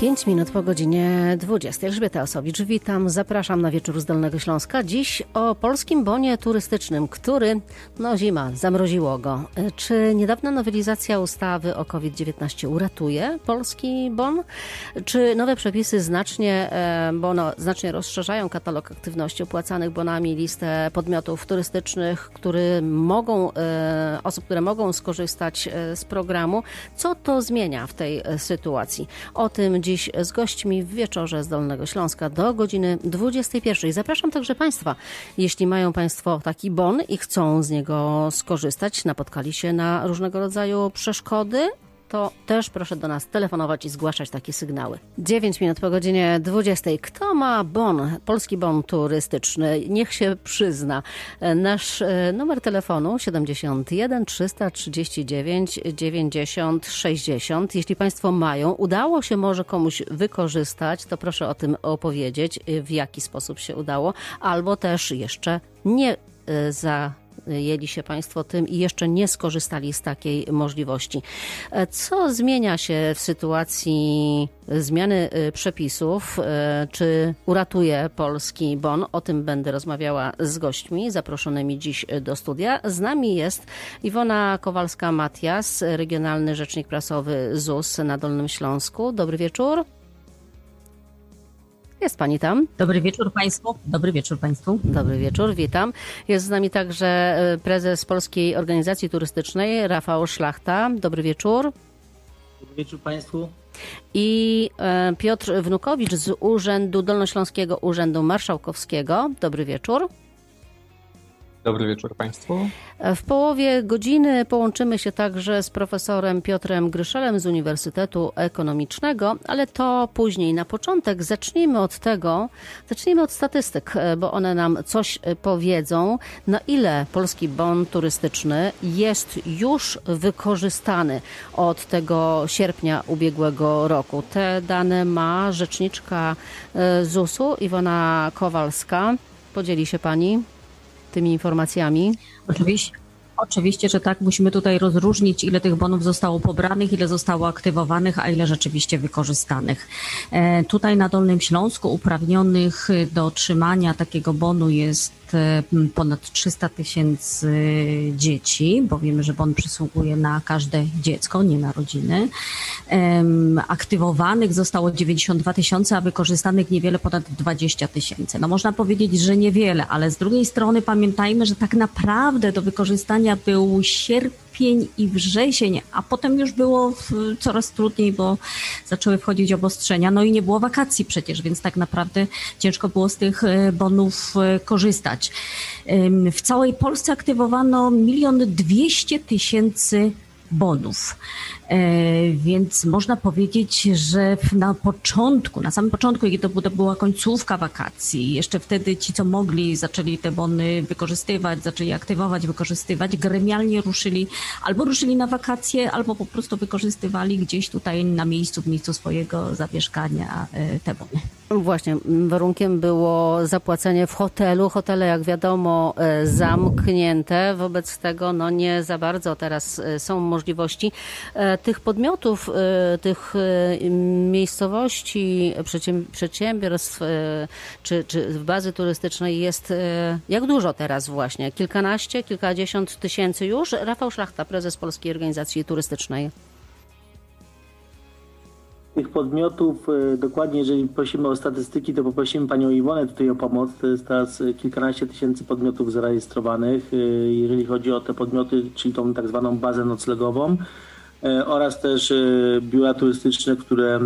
5 minut po godzinie 20. Elżbieta Osowicz, witam, zapraszam na wieczór z Dolnego Śląska. Dziś o polskim bonie turystycznym, który, no zima, zamroziło go. Czy niedawna nowelizacja ustawy o COVID-19 uratuje polski bon? Czy nowe przepisy znacznie, e, bono, znacznie rozszerzają katalog aktywności opłacanych bonami, listę podmiotów turystycznych, który mogą, e, osób, które mogą skorzystać e, z programu? Co to zmienia w tej sytuacji? O tym dziś z gośćmi w wieczorze z Dolnego Śląska do godziny 21. Zapraszam także Państwa, jeśli mają Państwo taki bon i chcą z niego skorzystać, napotkali się na różnego rodzaju przeszkody, to też proszę do nas telefonować i zgłaszać takie sygnały. 9 minut po godzinie 20. Kto ma bon, polski bon turystyczny? Niech się przyzna. Nasz e, numer telefonu 71 339 90 60. Jeśli Państwo mają, udało się może komuś wykorzystać, to proszę o tym opowiedzieć, w jaki sposób się udało, albo też jeszcze nie e, za jęli się Państwo tym i jeszcze nie skorzystali z takiej możliwości. E, co zmienia się w sytuacji zmiany e, przepisów? E, czy uratuje polski bon? O tym będę rozmawiała z gośćmi zaproszonymi dziś do studia. Z nami jest Iwona Kowalska-Matias, regionalny rzecznik prasowy ZUS na Dolnym Śląsku. Dobry wieczór. Jest pani tam? Dobry wieczór Państwu. Dobry wieczór Państwu. Dobry wieczór, witam. Jest z nami także e, prezes Polskiej Organizacji Turystycznej, Rafał Szlachta. Dobry wieczór. Dobry wieczór Państwu. I e, Piotr Wnukowicz z Urzędu Dolnośląskiego Urzędu Marszałkowskiego. Dobry wieczór. Dobry wieczór Państwu. W połowie godziny połączymy się także z profesorem Piotrem Gryszelem z Uniwersytetu Ekonomicznego, ale to później. Na początek zacznijmy od tego, zacznijmy od statystyk, bo one nam coś powiedzą, na ile polski bon turystyczny jest już wykorzystany od tego sierpnia ubiegłego roku. Te dane ma rzeczniczka e, ZUS-u Iwona Kowalska. Podzieli się Pani tymi informacjami? Oczywiście. Oczywiście, że tak. Musimy tutaj rozróżnić, ile tych bonów zostało pobranych, ile zostało aktywowanych, a ile rzeczywiście wykorzystanych. E, tutaj na Dolnym Śląsku uprawnionych do otrzymania takiego bonu jest E, ponad 300 tysięcy dzieci, bo wiemy, że bon przysługuje na każde dziecko, nie na rodziny. Aktywowanych zostało 92 tysiące, a wykorzystanych niewiele ponad 20 tysięcy. No można powiedzieć, że niewiele, ale z drugiej strony pamiętajmy, że tak naprawdę do wykorzystania był sierpień sierpień i wrzesień, a potem już było coraz trudniej, bo zaczęły wchodzić obostrzenia, no i nie było wakacji przecież, więc tak naprawdę ciężko było z tych e, bonów e, korzystać. W całej Polsce aktywowano milion dwieście tysięcy bonów. E, więc można powiedzieć, że na początku, na samym początku, kiedy to była końcówka wakacji, jeszcze wtedy ci, co mogli, zaczęli te bony wykorzystywać, zaczęli aktywować, wykorzystywać, gremialnie ruszyli, albo ruszyli na wakacje, albo po prostu wykorzystywali gdzieś tutaj na miejscu, w miejscu swojego zamieszkania e, te bony. Właśnie, warunkiem było zapłacenie w hotelu. Hotele, jak wiadomo, e, zamknięte. Wobec tego no nie za bardzo teraz są możliwości tych podmiotów, tych miejscowości, przedsiębiorstw czy, czy bazy turystycznej jest jak dużo teraz właśnie? Kilkanaście, kilkadziesiąt tysięcy już? Rafał Szlachta, prezes Polskiej Organizacji Turystycznej tych podmiotów, dokładnie jeżeli prosimy o statystyki, to poprosimy Panią Iwonę tutaj o pomoc. To jest teraz kilkanaście tysięcy podmiotów zarejestrowanych, jeżeli chodzi o te podmioty, czyli tą tak zwaną bazę noclegową. E, oraz też e, biura turystyczne, które,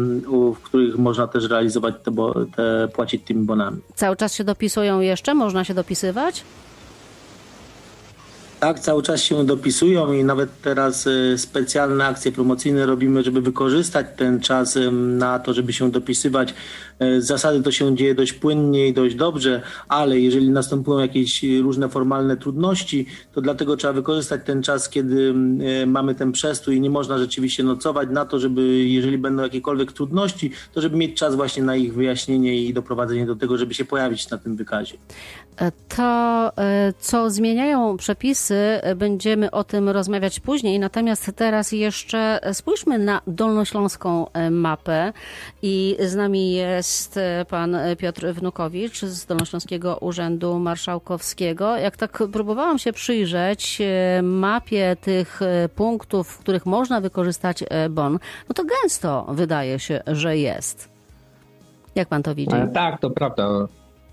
w których można też realizować te, te płacić tymi bonami. Cały czas się dopisują jeszcze? Można się dopisywać? Tak, cały czas się dopisują i nawet teraz e, specjalne akcje promocyjne robimy, żeby wykorzystać ten czas na to, żeby się dopisywać. E, z zasady to się dzieje dość płynnie i dość dobrze, ale jeżeli następują jakieś różne formalne trudności, to dlatego trzeba wykorzystać ten czas, kiedy e, mamy ten przestój i nie można rzeczywiście nocować na to, żeby jeżeli będą jakiekolwiek trudności, to żeby mieć czas właśnie na ich wyjaśnienie i doprowadzenie do tego, żeby się pojawić na tym wykazie. To, co zmieniają przepisy. Będziemy o tym rozmawiać później, natomiast teraz jeszcze spójrzmy na dolnośląską mapę i z nami jest pan Piotr Wnukowicz z Dolnośląskiego Urzędu Marszałkowskiego. Jak tak próbowałam się przyjrzeć mapie tych punktów, w których można wykorzystać bon, no to gęsto wydaje się, że jest. Jak pan to widzi? Tak, to prawda.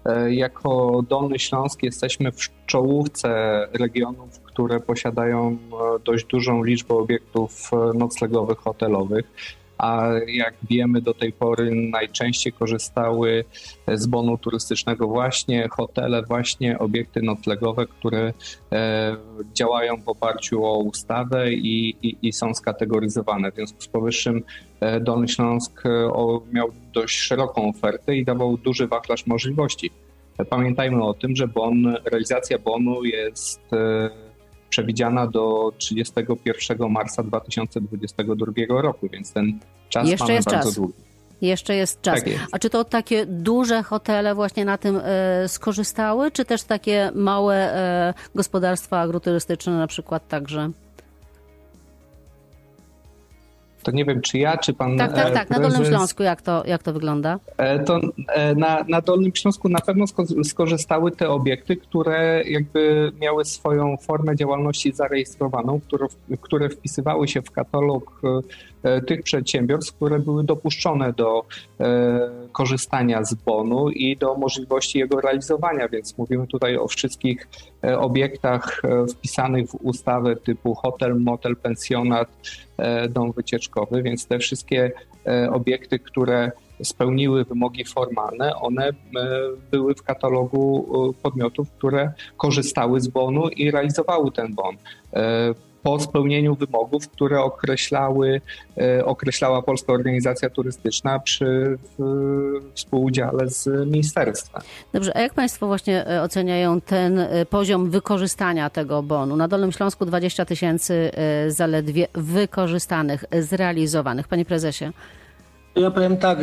E, jako Dolny Śląsk jesteśmy w czołówce regionów, które posiadają e, dość dużą liczbę obiektów e, noclegowych, hotelowych a jak wiemy do tej pory najczęściej korzystały z bonu turystycznego właśnie hotele, właśnie obiekty noclegowe, które działają w oparciu o ustawę i, i, i są skategoryzowane. W związku z powyższym Dolny Śląsk miał dość szeroką ofertę i dawał duży wachlarz możliwości. Pamiętajmy o tym, że bon, realizacja bonu jest e, przewidziana do 31 marca 2022 roku, więc ten czas Jeszcze mamy jest bardzo czas. długi. Jeszcze jest czas. Tak jest. A czy to takie duże hotele właśnie na tym e, skorzystały, czy też takie małe e, gospodarstwa agroturystyczne na przykład także? To nie wiem, czy ja, czy pan. Tak, tak, e, tak. Na Dolnym Śląsku jak to, jak to wygląda? E, To e, na, na Dolnym Śląsku na pewno sko- skorzystały te obiekty, które jakby miały swoją formę działalności zarejestrowaną, które, które wpisywały się w katalog tych przedsiębiorstw, które były dopuszczone do korzystania z bonu i do możliwości jego realizowania, więc mówimy tutaj o wszystkich obiektach wpisanych w ustawę typu hotel, motel, pensjonat, dom wycieczkowy, więc te wszystkie e, obiekty, które spełniły wymogi formalne, one e, były w katalogu e, podmiotów, które korzystały z bonu i realizowały ten bon. Po spełnieniu wymogów, które określały, e, określała Polska Organizacja Turystyczna przy współudziale z ministerstwem. Dobrze, a jak Państwo właśnie e, oceniają ten e, poziom wykorzystania tego bonu? Na Dolnym Śląsku 20 tysięcy zaledwie wykorzystanych, zrealizowanych. Panie Prezesie. Ja powiem tak,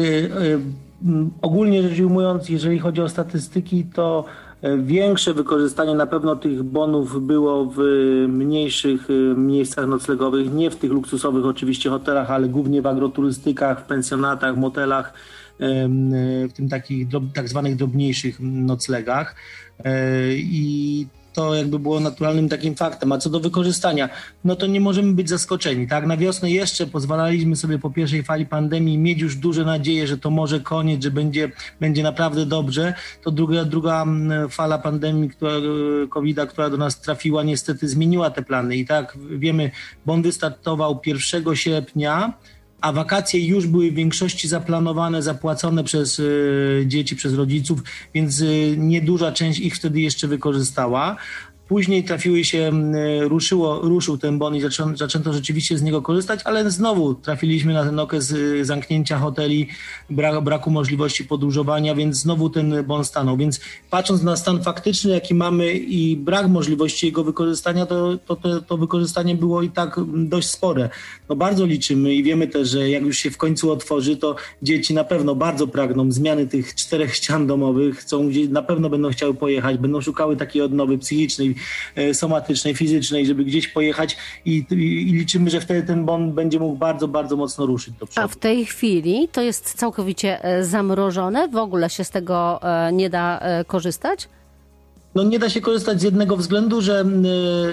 ogólnie rzecz ujmując, jeżeli chodzi o statystyki, to większe wykorzystanie na pewno tych bonów było w mniejszych y, miejscach noclegowych, nie w tych luksusowych oczywiście hotelach, ale głównie w agroturystykach, w pensjonatach, motelach, y, w tym takich tak zwanych drobniejszych noclegach. I to jakby było naturalnym takim faktem. A co do wykorzystania, no to nie możemy być zaskoczeni. Tak, na wiosnę jeszcze pozwalaliśmy sobie po pierwszej fali pandemii mieć już duże nadzieje, że to może koniec, że będzie, będzie naprawdę dobrze. To druga, druga mm, fala pandemii, która, COVID-a, która do nas trafiła, niestety zmieniła te plany. I tak wiemy, bon wystartował 1 sierpnia a wakacje już były w większości zaplanowane, zapłacone przez y, dzieci, przez rodziców, więc y, nieduża część ich wtedy jeszcze wykorzystała. Później trafiły się, y, ruszyło, ruszył ten bon i zaczęto rzeczywiście z niego korzystać, ale znowu trafiliśmy na ten okres y, zamknięcia hoteli, bra, braku możliwości podróżowania, więc znowu ten bon stanął. Więc patrząc na stan faktyczny, jaki mamy i brak możliwości jego wykorzystania, to, to, to, to wykorzystanie było i tak dość spore. No bardzo liczymy i wiemy też, że jak już się w końcu otworzy, to dzieci na pewno bardzo pragną zmiany tych czterech ścian domowych, chcą, gdzie- na pewno będą chciały pojechać, będą szukały takiej odnowy psychicznej, somatycznej, fizycznej, żeby gdzieś pojechać i, i, liczymy, że wtedy ten bon będzie mógł bardzo, bardzo mocno ruszyć do A przodu. w tej chwili to jest całkowicie e, zamrożone? W ogóle się z tego e, nie da e, korzystać? No nie da się korzystać z jednego względu, że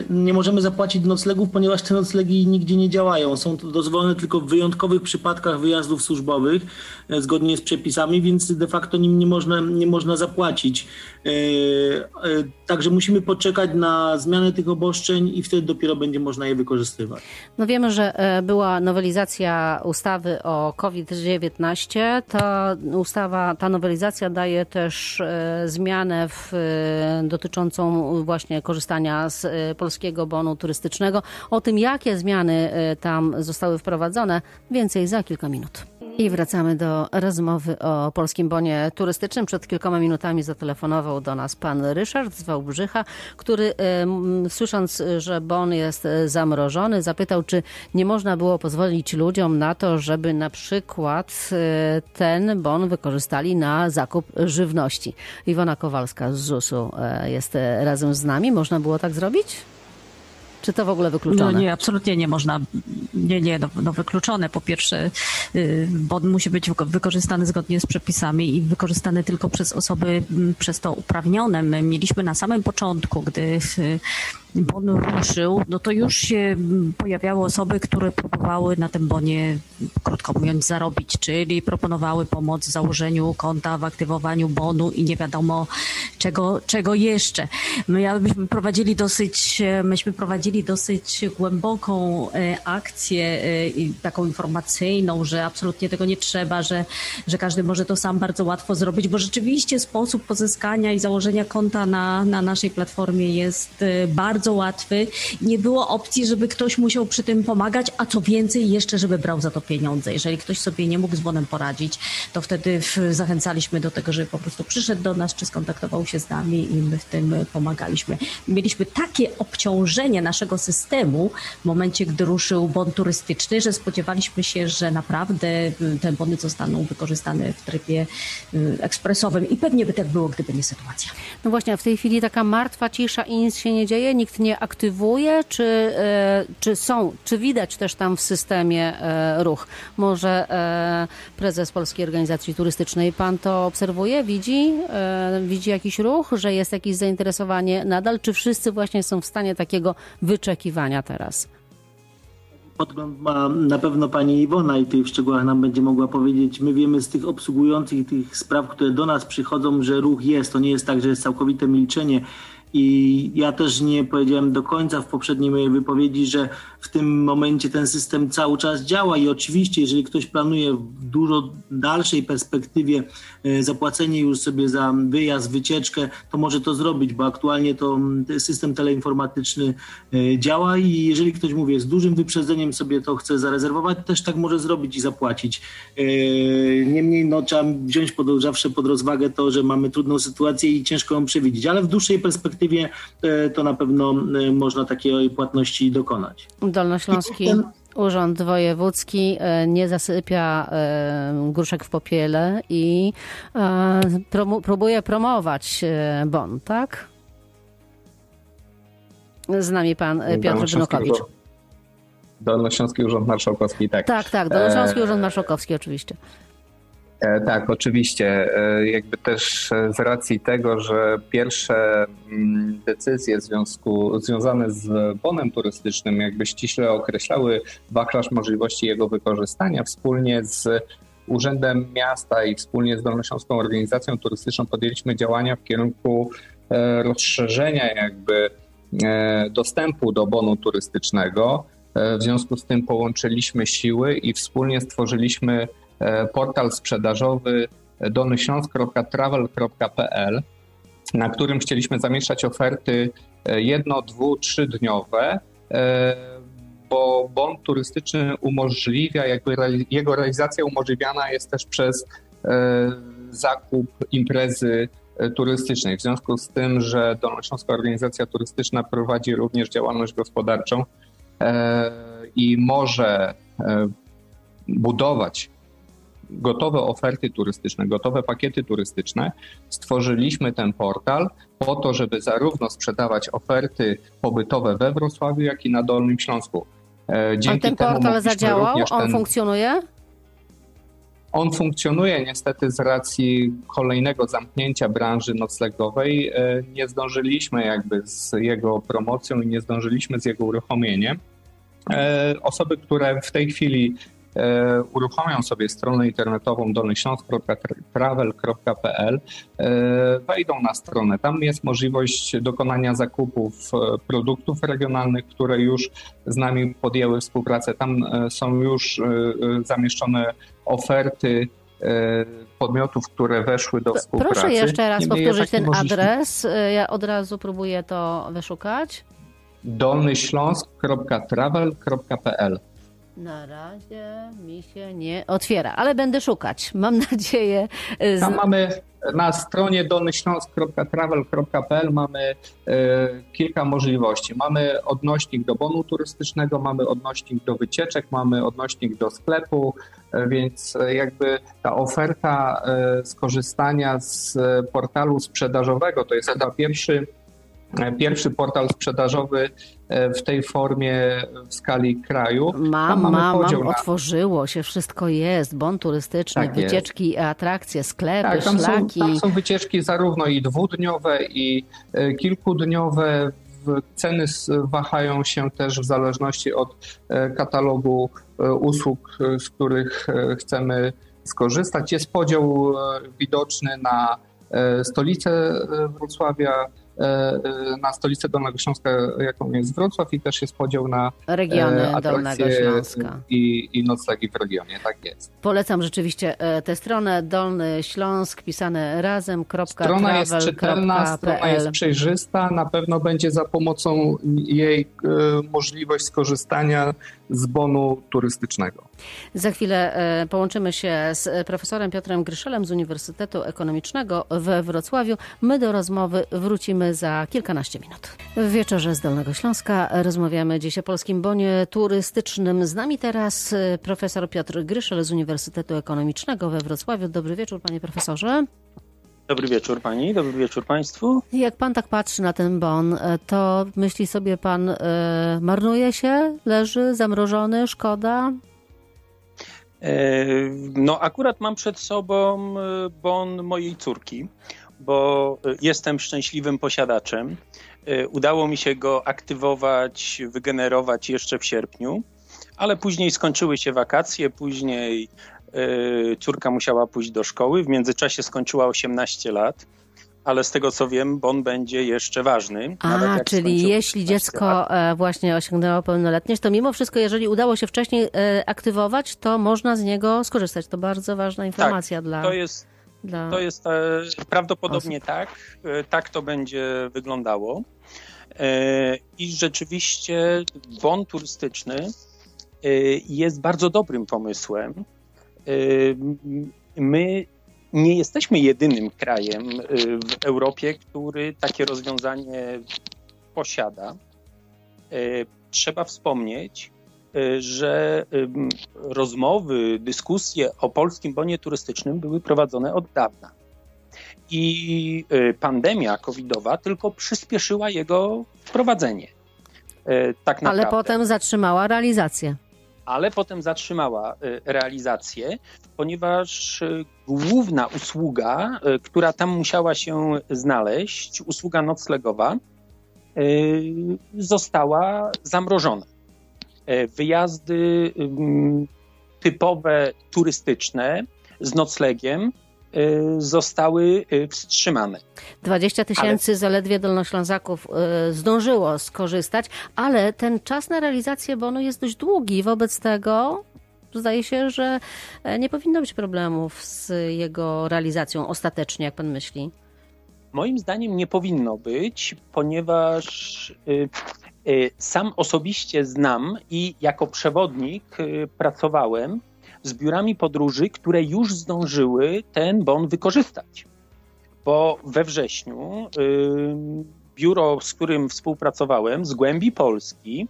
y, nie możemy zapłacić noclegów, ponieważ te noclegi nigdzie nie działają. Są dozwolone tylko w wyjątkowych przypadkach wyjazdów służbowych, e, zgodnie z przepisami, więc de facto nim nie można, nie można zapłacić. E, e, Także musimy poczekać na zmianę tych obostrzeń i wtedy dopiero będzie można je wykorzystywać. No wiemy, że e, była nowelizacja ustawy o COVID-19. Ta ustawa, ta nowelizacja daje też e, zmianę w, e, dotyczącą właśnie korzystania z e, polskiego bonu turystycznego. O tym, jakie zmiany e, tam zostały wprowadzone, więcej za kilka minut. I wracamy do rozmowy o polskim bonie turystycznym. Przed kilkoma minutami zatelefonował do nas pan Ryszard z Wałbrzycha, który słysząc, że bon jest e, zamrożony, zapytał, czy nie można było pozwolić ludziom na to, żeby na przykład e, ten bon wykorzystali na zakup żywności. Iwona Kowalska z ZUS-u e, jest razem z nami. Można było tak zrobić? Czy to w ogóle wykluczone? No nie, absolutnie nie można. Nie, nie, no, no wykluczone. Po pierwsze, y, bon musi być wykorzystany zgodnie z przepisami i wykorzystany tylko przez osoby przez to uprawnione. My mieliśmy na samym początku, gdy y, bon ruszył, no to już się pojawiały osoby, które próbowały na tym bonie, krótko mówiąc, zarobić, czyli proponowały pomoc w założeniu konta, w aktywowaniu bonu i nie wiadomo czego, czego jeszcze. My byśmy prowadzili dosyć, e, myśmy prowadzili dosyć głęboką e, akcję e, taką informacyjną, że absolutnie tego nie trzeba, że, że każdy może to sam bardzo łatwo zrobić, bo rzeczywiście sposób pozyskania i założenia konta na, na naszej platformie jest bardzo bardzo łatwy. Nie było opcji, żeby ktoś musiał przy tym pomagać, a co więcej, jeszcze żeby brał za to pieniądze. Jeżeli ktoś sobie nie mógł z bonem poradzić, to wtedy zachęcaliśmy do tego, żeby po prostu przyszedł do nas, czy skontaktował się z nami i my w tym pomagaliśmy. Mieliśmy takie obciążenie naszego systemu w momencie, gdy ruszył bon turystyczny, że spodziewaliśmy się, że naprawdę te bony zostaną wykorzystane w trybie y, ekspresowym i pewnie by tak było, gdyby nie sytuacja. No właśnie, a w tej chwili taka martwa cisza i nic się nie dzieje, nikt nie aktywuje, czy, e, czy są, czy widać też tam w systemie e, ruch? Może e, prezes Polskiej Organizacji Turystycznej, pan to obserwuje, widzi, widzi jakiś ruch, że jest jakieś zainteresowanie nadal, czy wszyscy właśnie są w stanie takiego wyczekiwania teraz? podgląd ma na pewno pani Iwona i w szczegółach nam będzie mogła powiedzieć. My wiemy z tych obsługujących tych spraw, które do nas przychodzą, że ruch jest. To nie jest tak, że jest całkowite milczenie. I ja też nie powiedziałem do końca w poprzedniej mojej wypowiedzi, że w tym momencie ten system cały czas działa. I oczywiście, jeżeli ktoś planuje w dużo dalszej perspektywie e, zapłacenie już sobie za wyjazd, wycieczkę, to może to zrobić, bo aktualnie to system teleinformatyczny e, działa. I jeżeli ktoś mówi z dużym wyprzedzeniem sobie to chce zarezerwować, też tak może zrobić i zapłacić. E, niemniej no, trzeba wziąć pod, zawsze pod rozwagę to, że mamy trudną sytuację i ciężko ją przewidzieć, ale w dłuższej perspektywie to na pewno można takiej płatności dokonać. Dolnośląski Urząd Wojewódzki e, nie zasypia e, gruszek w popiele i e, próbuje promować bon, tak? Z nami pan Piotr Wnukowicz. Dolnośląski Urząd Marszałkowski, tak. Tak, tak, Dolnośląski Urząd Marszałkowski oczywiście. E, tak, oczywiście. E, jakby też e, z racji tego, że pierwsze mm, decyzje związku, związane z bonem turystycznym jakby ściśle określały wachlarz możliwości jego wykorzystania wspólnie z Urzędem Miasta i wspólnie z Dolnośląską Organizacją Turystyczną podjęliśmy działania w kierunku rozszerzenia jakby dostępu do bonu turystycznego. W związku z tym połączyliśmy siły i wspólnie stworzyliśmy portal sprzedażowy donyśląsk.travel.pl, na którym chcieliśmy zamieszczać oferty e, jedno, dwu, trzydniowe, e, bo bon turystyczny umożliwia, jakby jego realizacja umożliwiana jest też przez zakup imprezy turystycznej. W związku z tym, że Dolnośląska Organizacja Turystyczna prowadzi również działalność gospodarczą i może budować gotowe oferty turystyczne, gotowe pakiety turystyczne, stworzyliśmy ten portal po to, żeby zarówno sprzedawać oferty pobytowe we Wrocławiu, jak i na Dolnym Śląsku. E, dzięki A ten portal zadziałał? On ten... funkcjonuje? On funkcjonuje niestety z racji kolejnego zamknięcia branży noclegowej. E, nie zdążyliśmy jakby z jego promocją i nie zdążyliśmy z jego uruchomieniem. E, osoby, które w tej chwili uruchomią sobie stronę internetową dolnyśląsk.travel.pl, e, wejdą na stronę. Tam jest możliwość dokonania zakupów e, produktów regionalnych, które już z nami podjęły współpracę. Tam są już zamieszczone oferty podmiotów, które weszły do współpracy. Proszę jeszcze raz Niemniej powtórzyć ten adres. Ja od razu próbuję to wyszukać. dolnyśląsk.travel.pl na razie mi się nie otwiera, ale będę szukać. Mam nadzieję. Z... Tam mamy na stronie dolnyśląsk.travel.pl mamy e, kilka możliwości. Mamy odnośnik do bonu turystycznego, mamy odnośnik do wycieczek, mamy odnośnik do sklepu, e, więc jakby ta oferta e, skorzystania z portalu sprzedażowego to jest chyba pierwszy pierwszy portal sprzedażowy w tej formie w skali kraju. Mam, mam, mam, otworzyło się, wszystko jest, bon turystyczny, tak wycieczki, jest. atrakcje, sklepy, tak, tam szlaki. Są, tam są wycieczki zarówno i dwudniowe, i kilkudniowe. Ceny wahają się też w zależności od katalogu usług, z których chcemy skorzystać. Jest podział widoczny na stolicę Wrocławia, E, e, na stolicę Dolnego Śląska, jaką jest Wrocław i też jest podział na regiony e, Dolnego Śląska. I, i noclegi w regionie, tak jest. Polecam rzeczywiście tę stronę Dolny Śląsk, pisane razem. Strona jest czytelna, strona jest przejrzysta, na pewno będzie za pomocą jej możliwość skorzystania z bonu turystycznego. Za chwilę połączymy się z profesorem Piotrem Gryszelem z Uniwersytetu Ekonomicznego we Wrocławiu. My do rozmowy wrócimy za kilkanaście minut. W wieczorze z Dolnego Śląska rozmawiamy dziś o polskim bonie turystycznym. Z nami teraz y, profesor Piotr Gryszel z Uniwersytetu Ekonomicznego we Wrocławiu. Dobry wieczór, panie profesorze. Dobry wieczór pani, dobry wieczór państwu. Jak pan tak patrzy na ten bon, y, to myśli sobie pan, y, marnuje się, leży, zamrożony, szkoda? E, no, akurat mam przed sobą bon mojej córki bo jestem szczęśliwym posiadaczem. Udało mi się go aktywować, wygenerować jeszcze w sierpniu, ale później skończyły się wakacje, później córka musiała pójść do szkoły. W międzyczasie skończyła 18 lat ale z tego co wiem, bon będzie jeszcze ważny. A, czyli jeśli dziecko lat. E, właśnie osiągnęło pełnoletność, to mimo wszystko, jeżeli udało się wcześniej e, aktywować, to można z niego skorzystać. To bardzo ważna informacja tak, dla. To jest, dla... To jest e, prawdopodobnie osób. tak. E, tak to będzie wyglądało. E, I rzeczywiście bon turystyczny jest bardzo dobrym pomysłem. My nie jesteśmy jedynym krajem w Europie, który takie rozwiązanie posiada. Trzeba wspomnieć, Y, że rozmowy, dyskusje o polskim bonie turystycznym były prowadzone od dawna. I y, pandemia covidowa tylko przyspieszyła jego wprowadzenie. Y, tak naprawdę. Ale potem zatrzymała realizację. Ale potem zatrzymała realizację, ponieważ główna usługa, która tam musiała się znaleźć, usługa noclegowa, została zamrożona. Wyjazdy typowe turystyczne z noclegiem zostały e, wstrzymane. 20 tysięcy ale... zaledwie Dolnoślązaków zdążyło skorzystać, ale ten czas na realizację bonu jest dość długi. Wobec tego zdaje się, że nie powinno być problemów z jego realizacją ostatecznie, jak pan myśli. Moim zdaniem nie powinno być, ponieważ y, y, sam osobiście znam i jako przewodnik y, pracowałem z biurami podróży, które już zdążyły ten bon wykorzystać. Bo we wrześniu biuro, z którym współpracowałem, z głębi Polski,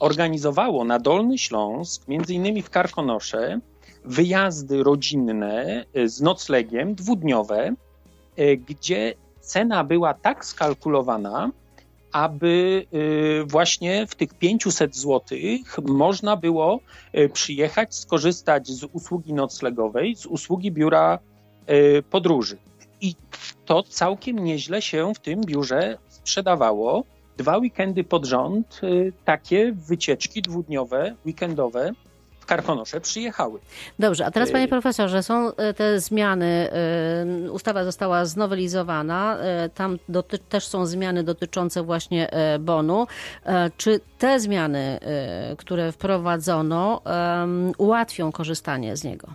organizowało na Dolny Śląsk, między innymi w Karkonosze, wyjazdy rodzinne z noclegiem dwudniowe gdzie cena była tak skalkulowana, aby e, właśnie w tych 500 zł można było e, przyjechać, skorzystać z usługi noclegowej, z usługi biura podróży. I to całkiem nieźle się w tym biurze sprzedawało. Dwa weekendy pod rząd takie wycieczki dwudniowe, weekendowe Karkonosze przyjechały. Dobrze, a teraz panie y, profesorze, są y, te zmiany, y, ustawa została znowelizowana, tam doty- też są zmiany dotyczące właśnie bonu. Czy te zmiany, które wprowadzono, ułatwią korzystanie z niego?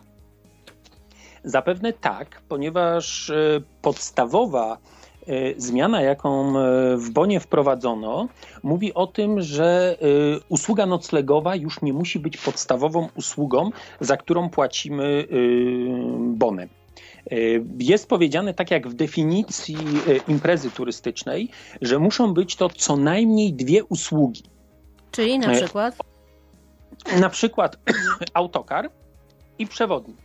Zapewne tak, ponieważ podstawowa E, zmiana, jaką e, w Bonie wprowadzono, mówi o tym, że e, usługa noclegowa już nie musi być podstawową usługą, za którą płacimy bonem. Jest powiedziane, tak jak w definicji imprezy turystycznej, że muszą być to co najmniej dwie usługi. Czyli na przykład? Na przykład autokar i przewodnik,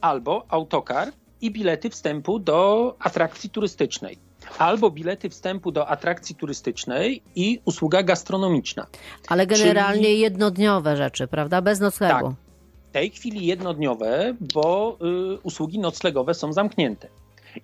albo autokar i bilety wstępu do atrakcji turystycznej albo bilety wstępu do atrakcji turystycznej i usługa gastronomiczna. Ale generalnie Czyli... jednodniowe rzeczy, prawda? Bez noclegu. Tak. W tej chwili jednodniowe, bo y, usługi noclegowe są zamknięte.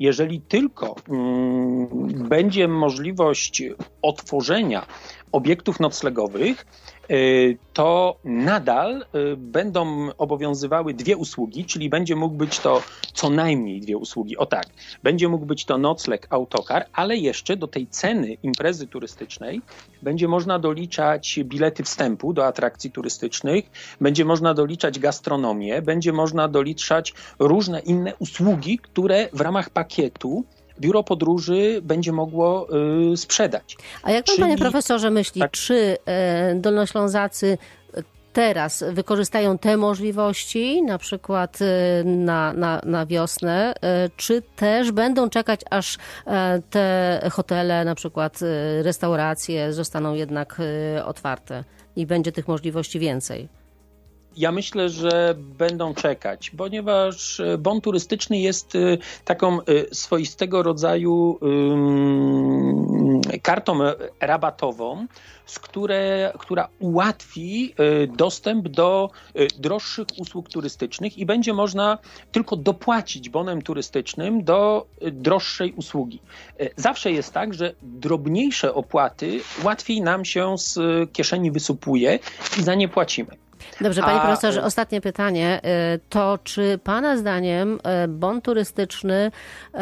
Jeżeli tylko y, będzie możliwość otworzenia obiektów noclegowych, Y, to nadal y, będą obowiązywały dwie usługi, czyli będzie mógł być to co najmniej dwie usługi. O tak, będzie mógł być to nocleg, autokar, ale jeszcze do tej ceny imprezy turystycznej będzie można doliczać bilety wstępu do atrakcji turystycznych, będzie można doliczać gastronomię, będzie można doliczać różne inne usługi, które w ramach pakietu biuro podróży będzie mogło y, sprzedać. A jak pan, Czyli... panie profesorze, myśli, tak. czy y, dolnoślązacy teraz wykorzystają te możliwości, na przykład y, na, na, na wiosnę, y, czy też będą czekać, aż te hotele, na przykład restauracje zostaną jednak otwarte i będzie tych możliwości więcej? Ja myślę, że będą czekać, ponieważ e, bon turystyczny jest e, taką e, swoistego rodzaju kartą rabatową, z które, która ułatwi dostęp do droższych usług turystycznych i będzie można tylko dopłacić bonem turystycznym do droższej usługi. Zawsze jest tak, że drobniejsze opłaty łatwiej nam się z kieszeni wysupuje i za nie płacimy. Dobrze, panie A... profesorze, ostatnie pytanie. Y, to czy pana zdaniem y, bon turystyczny y,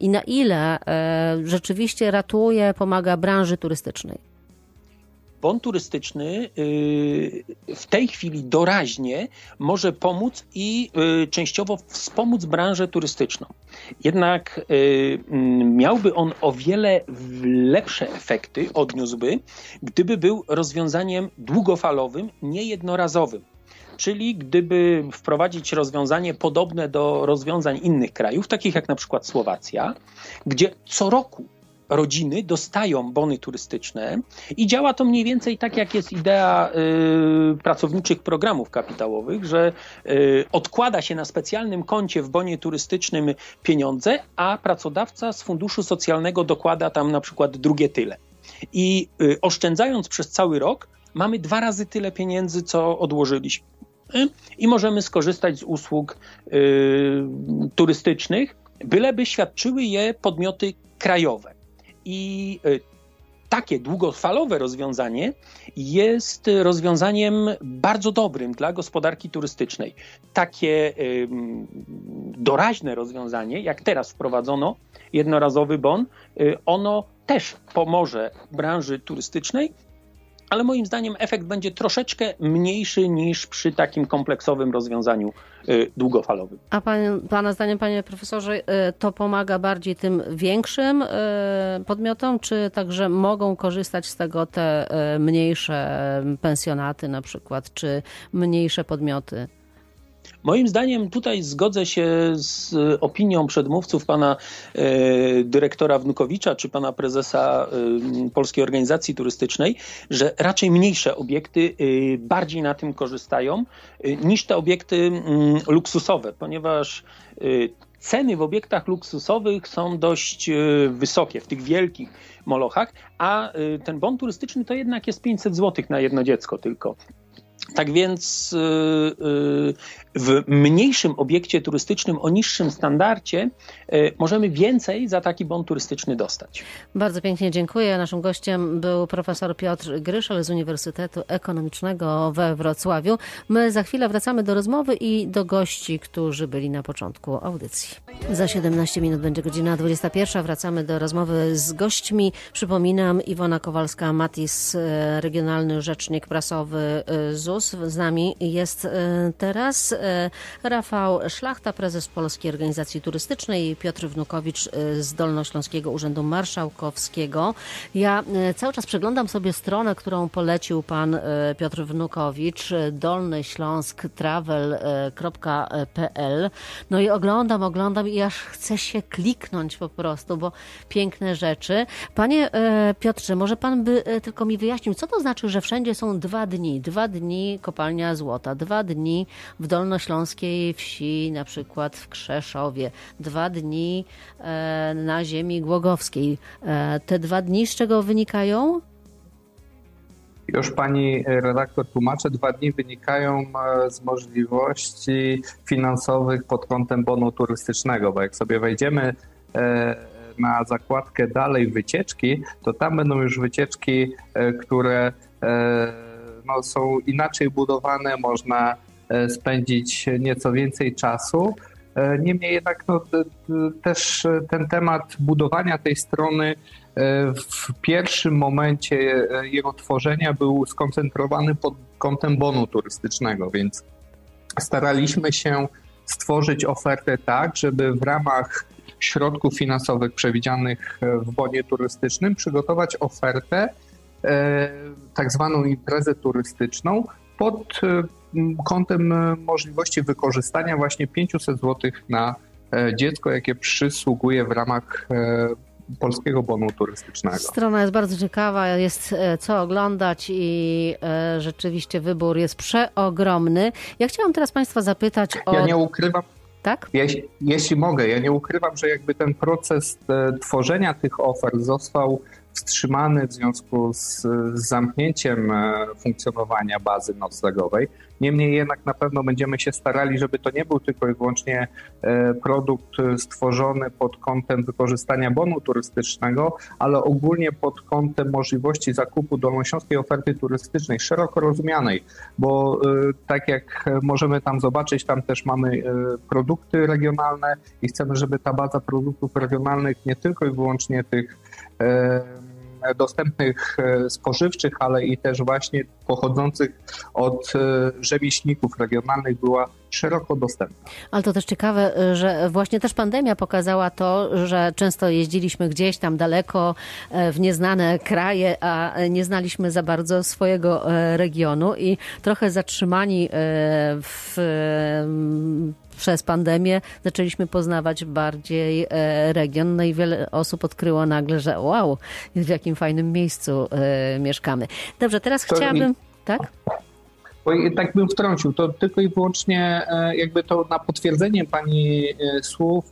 i na ile rzeczywiście ratuje, pomaga branży turystycznej? Bon turystyczny y, w tej chwili doraźnie może pomóc i y, częściowo wspomóc branżę turystyczną. Jednak y, miałby on o wiele lepsze efekty, odniósłby, gdyby był rozwiązaniem długofalowym, niejednorazowym. Czyli gdyby wprowadzić rozwiązanie podobne do rozwiązań innych krajów, takich jak na przykład Słowacja, gdzie co roku rodziny dostają bony turystyczne i działa to mniej więcej tak, jak jest idea y, pracowniczych programów kapitałowych, że y, odkłada się na specjalnym koncie w bonie turystycznym pieniądze, a pracodawca z funduszu socjalnego dokłada tam na przykład drugie tyle. I y, oszczędzając przez cały rok, mamy dwa razy tyle pieniędzy, co odłożyliśmy. I możemy skorzystać z usług y, turystycznych, byleby świadczyły je podmioty krajowe. I y, takie długofalowe rozwiązanie jest rozwiązaniem bardzo dobrym dla gospodarki turystycznej. Takie doraźne rozwiązanie, jak teraz wprowadzono, jednorazowy bon, y, ono też pomoże branży turystycznej, ale moim zdaniem efekt będzie troszeczkę mniejszy niż przy takim kompleksowym rozwiązaniu y, długofalowym. A pan, Pana zdaniem, Panie Profesorze, y, to pomaga bardziej tym większym y, podmiotom, czy także mogą korzystać z tego te mniejsze pensjonaty na przykład, czy mniejsze podmioty? Moim zdaniem tutaj zgodzę się z opinią przedmówców pana e, dyrektora Wnukowicza czy pana prezesa e, Polskiej Organizacji Turystycznej, że raczej mniejsze obiekty e, bardziej na tym korzystają niż te obiekty luksusowe, ponieważ ceny w obiektach luksusowych są dość wysokie, w tych wielkich molochach, a ten bon turystyczny to jednak jest 500 zł na jedno dziecko tylko. Tak więc y, y, w mniejszym obiekcie turystycznym o niższym standardzie y, możemy więcej za taki bon turystyczny dostać. Bardzo pięknie dziękuję. Naszym gościem był profesor Piotr Gryszel z Uniwersytetu Ekonomicznego we Wrocławiu. My za chwilę wracamy do rozmowy i do gości, którzy byli na początku audycji. Za 17 minut będzie godzina 21. Wracamy do rozmowy z gośćmi. Przypominam, Iwona Kowalska-Matis, regionalny rzecznik prasowy ZUS z nami jest e, teraz e, Rafał Szlachta, prezes Polskiej Organizacji Turystycznej, Piotr Wnukowicz e, z Dolnośląskiego Urzędu Marszałkowskiego. Ja cały czas przeglądam sobie stronę, którą polecił pan Piotr Wnukowicz, dolnośląsktravel.pl. No i oglądam, oglądam i aż chce się kliknąć po prostu, bo piękne rzeczy. Panie Piotrze, może pan by tylko mi wyjaśnił, co to znaczy, że wszędzie są dwa dni, dwa dni kopalnia złota, dwa dni w dolnośląskiej wsi, na przykład w Krzeszowie, dwa dni e, na ziemi głogowskiej. E, te dwa dni z czego wynikają? Już pani redaktor tłumaczę, dwa dni wynikają e, z możliwości finansowych pod kątem bonu turystycznego, bo jak sobie wejdziemy na zakładkę dalej wycieczki, to tam będą już wycieczki, które no, są inaczej budowane, można spędzić nieco więcej czasu. Niemniej jednak no, też ten temat budowania tej strony w pierwszym momencie jego tworzenia był skoncentrowany pod kątem bonu turystycznego, więc staraliśmy się stworzyć ofertę tak, żeby w ramach środków finansowych przewidzianych w bonie turystycznym przygotować ofertę, e, tak zwaną imprezę turystyczną pod e, kątem możliwości wykorzystania właśnie 500 zł na e, dziecko, jakie przysługuje w ramach polskiego bonu turystycznego. Strona jest bardzo ciekawa, jest e, co oglądać i e, rzeczywiście wybór jest przeogromny. Ja chciałam teraz Państwa zapytać o... Ja nie ukrywam, tak? Jeśli, jeśli, mogę, ja nie ukrywam, że jakby ten proces e, tworzenia tych ofert został wstrzymany w związku z, zamknięciem e, funkcjonowania bazy noclegowej. Niemniej jednak na pewno będziemy się starali, żeby to nie był tylko i wyłącznie e, produkt stworzony pod kątem wykorzystania bonu turystycznego, ale ogólnie pod kątem możliwości zakupu dolnośląskiej oferty turystycznej, szeroko rozumianej, bo e, tak jak możemy tam zobaczyć, tam też mamy produkty regionalne i chcemy, żeby ta baza produktów regionalnych nie tylko i wyłącznie tych dostępnych e, spożywczych, ale i też właśnie pochodzących od e, rzemieślników regionalnych była szeroko dostępna. Ale to też ciekawe, e, że właśnie też pandemia pokazała to, że często jeździliśmy gdzieś tam daleko w nieznane kraje, a nie znaliśmy za bardzo swojego regionu i trochę zatrzymani w przez pandemię zaczęliśmy poznawać bardziej e, region, no i wiele osób odkryło nagle, że wow, w jakim fajnym miejscu e, mieszkamy. Dobrze, teraz to chciałabym... Tak? Bo tak bym wtrącił, to tylko i wyłącznie e, jakby to na potwierdzenie Pani słów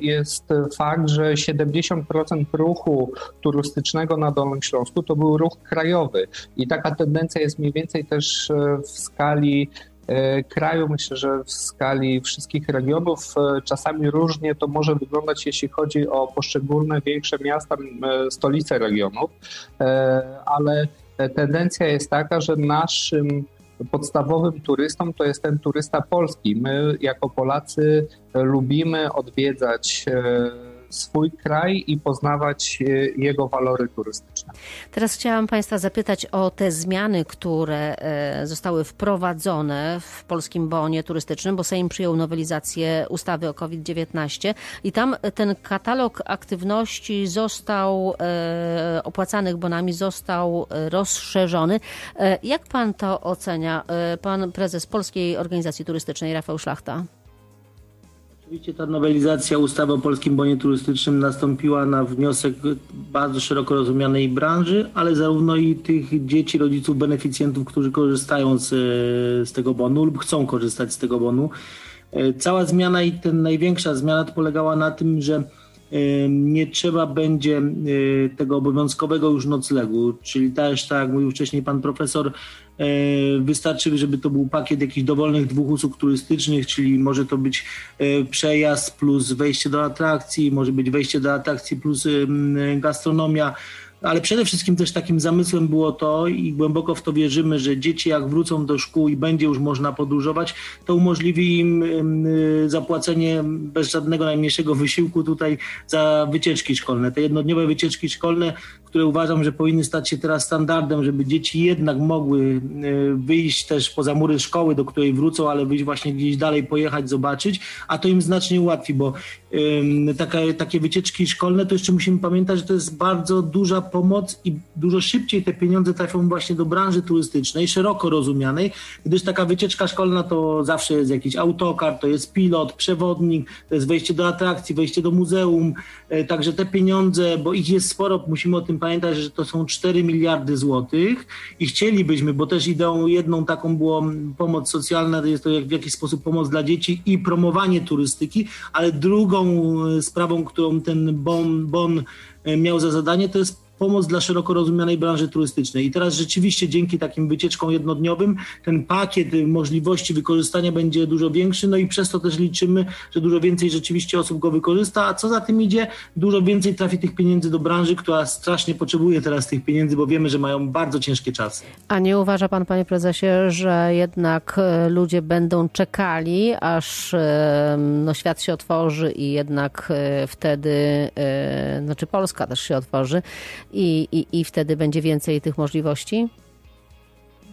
jest fakt, że 70% ruchu turystycznego na Dolnym Śląsku to był ruch krajowy i taka tendencja jest mniej więcej też w skali kraju. Myślę, że w skali wszystkich regionów e, czasami różnie to może wyglądać, jeśli chodzi o poszczególne większe miasta, e, stolice regionów, ale tendencja jest taka, że naszym podstawowym turystą to jest ten turysta polski. My jako Polacy lubimy odwiedzać swój kraj i poznawać e, jego walory turystyczne. Teraz chciałam Państwa zapytać o te zmiany, które e, zostały wprowadzone w polskim bonie turystycznym, bo Sejm przyjął nowelizację ustawy o COVID-19 i tam ten katalog aktywności został e, opłacanych bonami został rozszerzony. Jak Pan to ocenia? Pan prezes Polskiej Organizacji Turystycznej Rafał Szlachta. Oczywiście ta nowelizacja ustawy o polskim bonie turystycznym nastąpiła na wniosek bardzo szeroko rozumianej branży, ale zarówno i tych dzieci, rodziców, beneficjentów, którzy korzystają z, z tego bonu lub chcą korzystać z tego bonu. E, cała zmiana i ten największa zmiana polegała na tym, że e, nie trzeba będzie e, tego obowiązkowego już noclegu, czyli też, tak jak mówił wcześniej pan profesor, wystarczy, żeby to był pakiet jakichś dowolnych dwóch usług turystycznych, czyli może to być e, przejazd plus wejście do atrakcji, może być wejście do atrakcji plus gastronomia ale przede wszystkim też takim zamysłem było to i głęboko w to wierzymy, że dzieci jak wrócą do szkół i będzie już można podróżować, to umożliwi im y, zapłacenie bez żadnego najmniejszego wysiłku tutaj za wycieczki szkolne. Te jednodniowe wycieczki szkolne, które uważam, że powinny stać się teraz standardem, żeby dzieci jednak mogły y, wyjść też poza mury szkoły, do której wrócą, ale wyjść właśnie gdzieś dalej, pojechać, zobaczyć, a to im znacznie ułatwi, bo taka, takie wycieczki szkolne to jeszcze musimy pamiętać, że to jest bardzo duża pomoc i dużo szybciej te pieniądze trafią właśnie do branży turystycznej, szeroko rozumianej, gdyż taka wycieczka szkolna to zawsze jest jakiś autokar, to jest pilot, przewodnik, to jest wejście do atrakcji, wejście do muzeum, e, także te pieniądze, bo ich jest sporo, musimy o tym pamiętać, pamiętać, że to są 4 miliardy złotych i chcielibyśmy, bo też ideą jedną taką było pomoc socjalna, to jest to w jakiś sposób pomoc dla dzieci i promowanie turystyki, ale drugą e, sprawą, którą ten bon, bon e, miał za zadanie, to jest pomoc dla szeroko rozumianej branży turystycznej. I teraz rzeczywiście dzięki takim wycieczkom jednodniowym ten pakiet możliwości wykorzystania będzie dużo większy, no i przez to też liczymy, że dużo więcej rzeczywiście osób go wykorzysta, a co za tym idzie, dużo więcej trafi tych pieniędzy do branży, która strasznie potrzebuje teraz tych pieniędzy, bo wiemy, że mają bardzo ciężkie czasy. A nie uważa pan, panie prezesie, że jednak e, ludzie będą czekali, aż e, no, świat się otworzy i jednak e, wtedy, znaczy Polska też się otworzy i, i, i wtedy będzie więcej tych możliwości?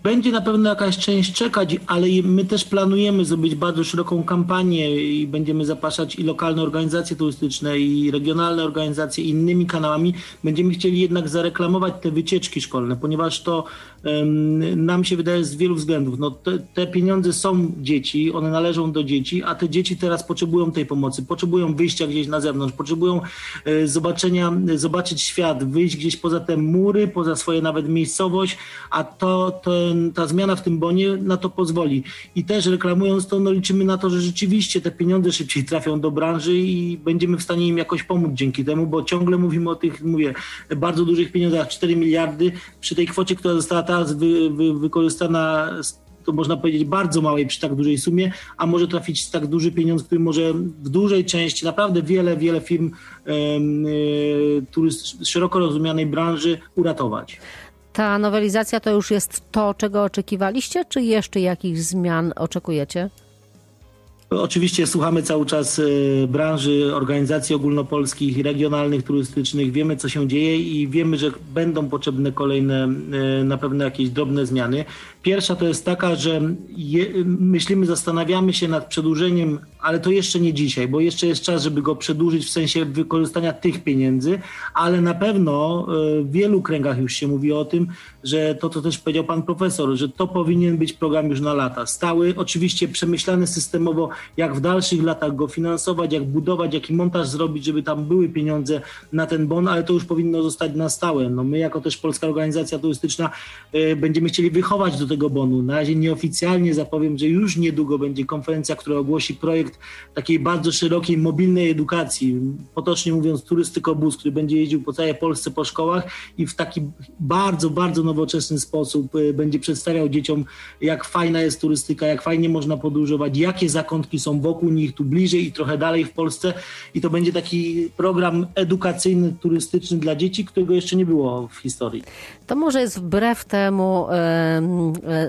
Będzie na pewno jakaś część czekać, ale my też planujemy zrobić bardzo szeroką kampanię i będziemy zapraszać i lokalne organizacje turystyczne, i regionalne organizacje innymi kanałami. Będziemy chcieli jednak zareklamować te wycieczki szkolne, ponieważ to um, nam się wydaje z wielu względów. No, te, te, pieniądze są dzieci, one należą do dzieci, a te dzieci teraz potrzebują tej pomocy, potrzebują wyjścia gdzieś na zewnątrz, potrzebują e, zobaczenia, zobaczyć świat, wyjść gdzieś poza te mury, poza swoje nawet miejscowość, a to, to ta zmiana w tym bonie na to pozwoli. I też reklamując to, no liczymy na to, że rzeczywiście te pieniądze szybciej trafią do branży i będziemy w stanie im jakoś pomóc dzięki temu, bo ciągle mówimy o tych, mówię, bardzo dużych pieniądzach, 4 miliardy, przy tej kwocie, która została teraz wy, wy, wykorzystana to można powiedzieć bardzo małej przy tak dużej sumie, a może trafić tak duży pieniądz, który może w dużej części naprawdę wiele, wiele firm e, szeroko rozumianej branży uratować. Ta nowelizacja to już jest to, czego oczekiwaliście, czy jeszcze jakichś zmian oczekujecie? Oczywiście słuchamy cały czas e, branży, organizacji ogólnopolskich, regionalnych, turystycznych. Wiemy, co się dzieje i wiemy, że będą potrzebne kolejne, e, na pewno jakieś drobne zmiany. Pierwsza to jest taka, że je, myślimy, zastanawiamy się nad przedłużeniem, ale to jeszcze nie dzisiaj, bo jeszcze jest czas, żeby go przedłużyć w sensie wykorzystania tych pieniędzy, ale na pewno e, w wielu kręgach już się mówi o tym, że to, co też powiedział pan profesor, że to powinien być program już na lata. Stały, oczywiście przemyślany systemowo, jak w dalszych latach go finansować, jak budować, jaki montaż zrobić, żeby tam były pieniądze na ten bon, ale to już powinno zostać na stałe. No my jako też Polska Organizacja Turystyczna y, będziemy chcieli wychować do tego bonu. Na razie nieoficjalnie zapowiem, że już niedługo będzie konferencja, która ogłosi projekt takiej bardzo szerokiej, mobilnej edukacji, potocznie mówiąc turystykobus, który będzie jeździł po całej Polsce po szkołach i w taki bardzo, bardzo nowoczesny sposób y, będzie przedstawiał dzieciom, jak fajna jest turystyka, jak fajnie można podróżować, jakie zakątki są wokół nich, tu bliżej i trochę dalej w Polsce. I to będzie taki program edukacyjny, turystyczny dla dzieci, którego jeszcze nie było w historii. To może jest wbrew temu e,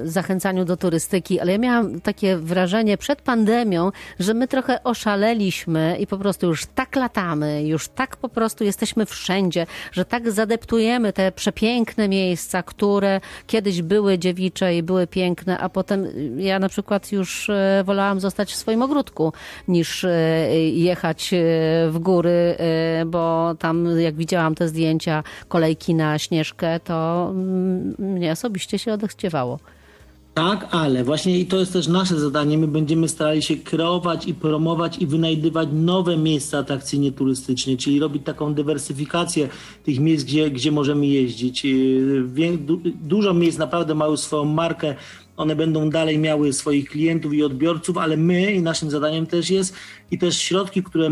zachęcaniu do turystyki, ale ja miałam takie wrażenie przed pandemią, że my trochę oszaleliśmy i po prostu już tak latamy, już tak po prostu jesteśmy wszędzie, że tak zadeptujemy te przepiękne miejsca, które kiedyś były dziewicze i były piękne, a potem ja na przykład już e, wolałam zostać w swoim ogródku niż e, jechać w góry, bo tam jak widziałam te zdjęcia kolejki na Śnieżkę, to mm, mnie osobiście się odechciewało. Tak, ale właśnie i to jest też nasze zadanie. My będziemy starali się kreować i promować i wynajdywać nowe miejsca atrakcyjnie turystycznie, czyli robić taką dywersyfikację tych miejsc, gdzie, gdzie możemy jeździć. Dużo miejsc naprawdę mają swoją markę one będą dalej miały swoich klientów i odbiorców, ale my i naszym zadaniem też jest i też środki, które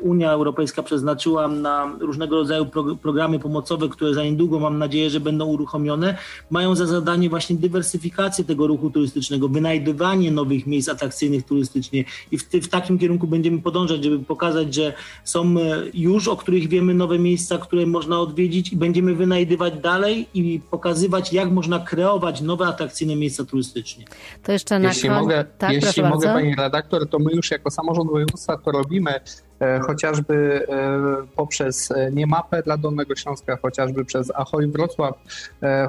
Unia Europejska przeznaczyła na różnego rodzaju pro, programy pomocowe, które za niedługo mam nadzieję, że będą uruchomione, mają za zadanie właśnie dywersyfikację tego ruchu turystycznego, wynajdywanie nowych miejsc atrakcyjnych turystycznie. I w, w takim kierunku będziemy podążać, żeby pokazać, że są już, o których wiemy, nowe miejsca, które można odwiedzić i będziemy wynajdywać dalej i pokazywać, jak można kreować nowe atrakcyjne miejsca turystyczne. To jeszcze na Jeśli mogę, tak, jeśli mogę pani redaktor, to my już jako samorząd województwa to robimy e, chociażby e, poprzez e, niemapę dla Dolnego Śląska, chociażby przez Ahoj Wrocław,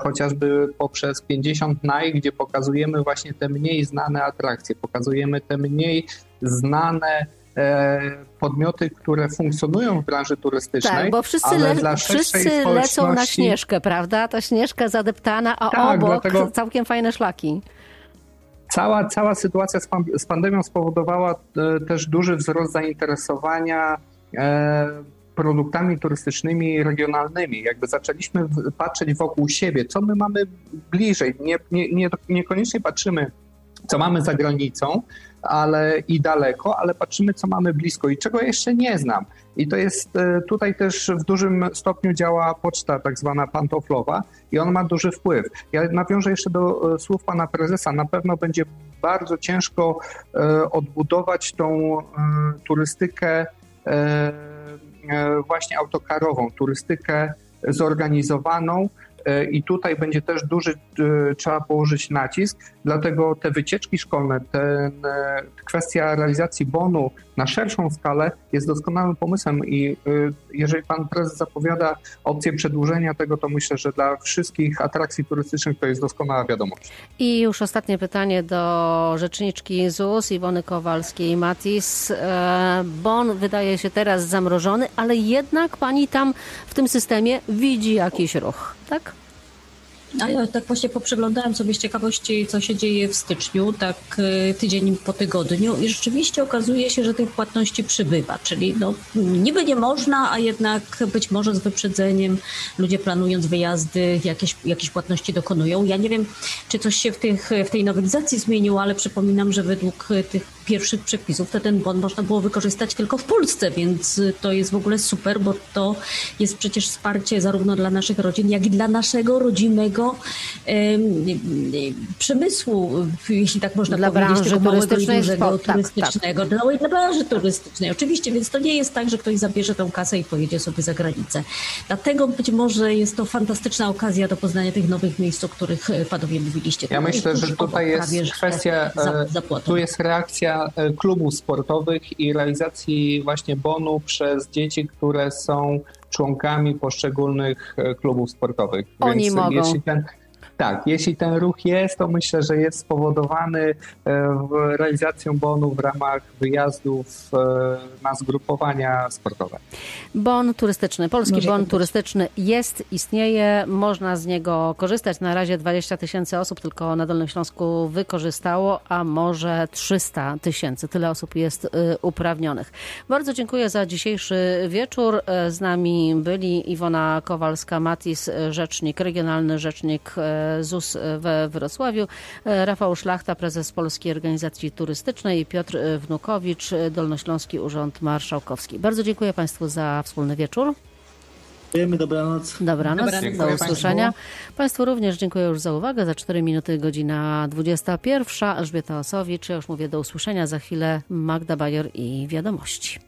chociażby poprzez 50 Naj, gdzie pokazujemy właśnie te mniej znane atrakcje, pokazujemy te mniej znane podmioty, które funkcjonują w branży turystycznej. Tak, bo wszyscy, le wszyscy lecą na Śnieżkę, prawda? Ta Śnieżka zadeptana, a tak, obok dlatego... całkiem fajne szlaki. Cała, cała sytuacja z, pandemią spowodowała e, też duży wzrost zainteresowania e, produktami turystycznymi regionalnymi. Jakby zaczęliśmy patrzeć wokół siebie, co my mamy bliżej. Nie, nie, nie, niekoniecznie patrzymy, co mamy za granicą, ale i daleko, ale patrzymy, co mamy blisko i czego jeszcze nie znam. I to jest e, tutaj też w dużym stopniu działa poczta tak zwana pantoflowa i on ma duży wpływ. Ja nawiążę jeszcze do e, słów pana prezesa. Na pewno będzie bardzo ciężko e, odbudować tą turystykę właśnie autokarową, turystykę zorganizowaną i tutaj będzie też duży, e, trzeba położyć nacisk, dlatego te wycieczki szkolne, ten, e, kwestia realizacji bonu na szerszą skalę jest doskonałym pomysłem i e, jeżeli pan prezes zapowiada opcję przedłużenia tego, to myślę, że dla wszystkich atrakcji turystycznych to jest doskonała wiadomość. I już ostatnie pytanie do rzeczniczki ZUS Iwony Kowalskiej-Matis. E, Bon wydaje się teraz zamrożony, ale jednak pani tam w tym systemie widzi jakiś ruch, tak? A ja tak właśnie poprzeglądałam sobie z ciekawości, co się dzieje w styczniu, tak y, tydzień po tygodniu i rzeczywiście okazuje się, że tych płatności przybywa, czyli no, niby nie można, a jednak być może z wyprzedzeniem ludzie planując wyjazdy jakieś, jakieś płatności dokonują. Ja nie wiem, czy coś się w, tych, w tej nowelizacji zmieniło, ale przypominam, że według tych pierwszych przepisów to ten bon można było wykorzystać tylko w Polsce, więc to jest w ogóle super, bo to jest przecież wsparcie zarówno dla naszych rodzin, jak i dla naszego rodzimego em, przemysłu, jeśli tak można Dla powiedzieć, tego małego i dużego sport, tak, turystycznego, Dla, dla branży turystycznej, oczywiście, więc to nie jest tak, że ktoś zabierze tą kasę i pojedzie sobie za granicę. Dlatego być może jest to fantastyczna okazja do poznania tych nowych miejsc, o których e, panowie mówiliście. Ja No myślę, że tutaj jest kwestia, e, zapłatą. tu jest reakcja e, klubów sportowych i realizacji właśnie bonu przez dzieci, które są członkami poszczególnych e, klubów sportowych. Oni Więc mogą. Jeśli ten, tak, jeśli ten ruch jest, to myślę, że jest spowodowany e, w- realizacją bonu w ramach wyjazdów e, na zgrupowania sportowe. Bon turystyczny, polski Może bon tak turystyczny jest, istnieje, można z niego korzystać. Na razie 20 tysięcy osób tylko na Dolnym Śląsku wykorzystało, a może 300 tysięcy. Tyle osób jest y, uprawnionych. Bardzo dziękuję za dzisiejszy wieczór. E, Z nami byli Iwona Kowalska-Matis, rzecznik, regionalny rzecznik ZUS we Wrocławiu, e, Rafał Szlachta, prezes Polskiej Organizacji Turystycznej i Piotr Wnukowicz, Dolnośląski Urząd Marszałkowski. Bardzo dziękuję Państwu za wspólny wieczór. Dziękujemy, dobranoc. Dobranoc, Dobranoc. do usłyszenia. Państwu. Państwu również dziękuję już za uwagę. Za 4 minuty godzina 21. Elżbieta Osowicz. Ja już mówię do usłyszenia. Za chwilę Magda Bajor i wiadomości.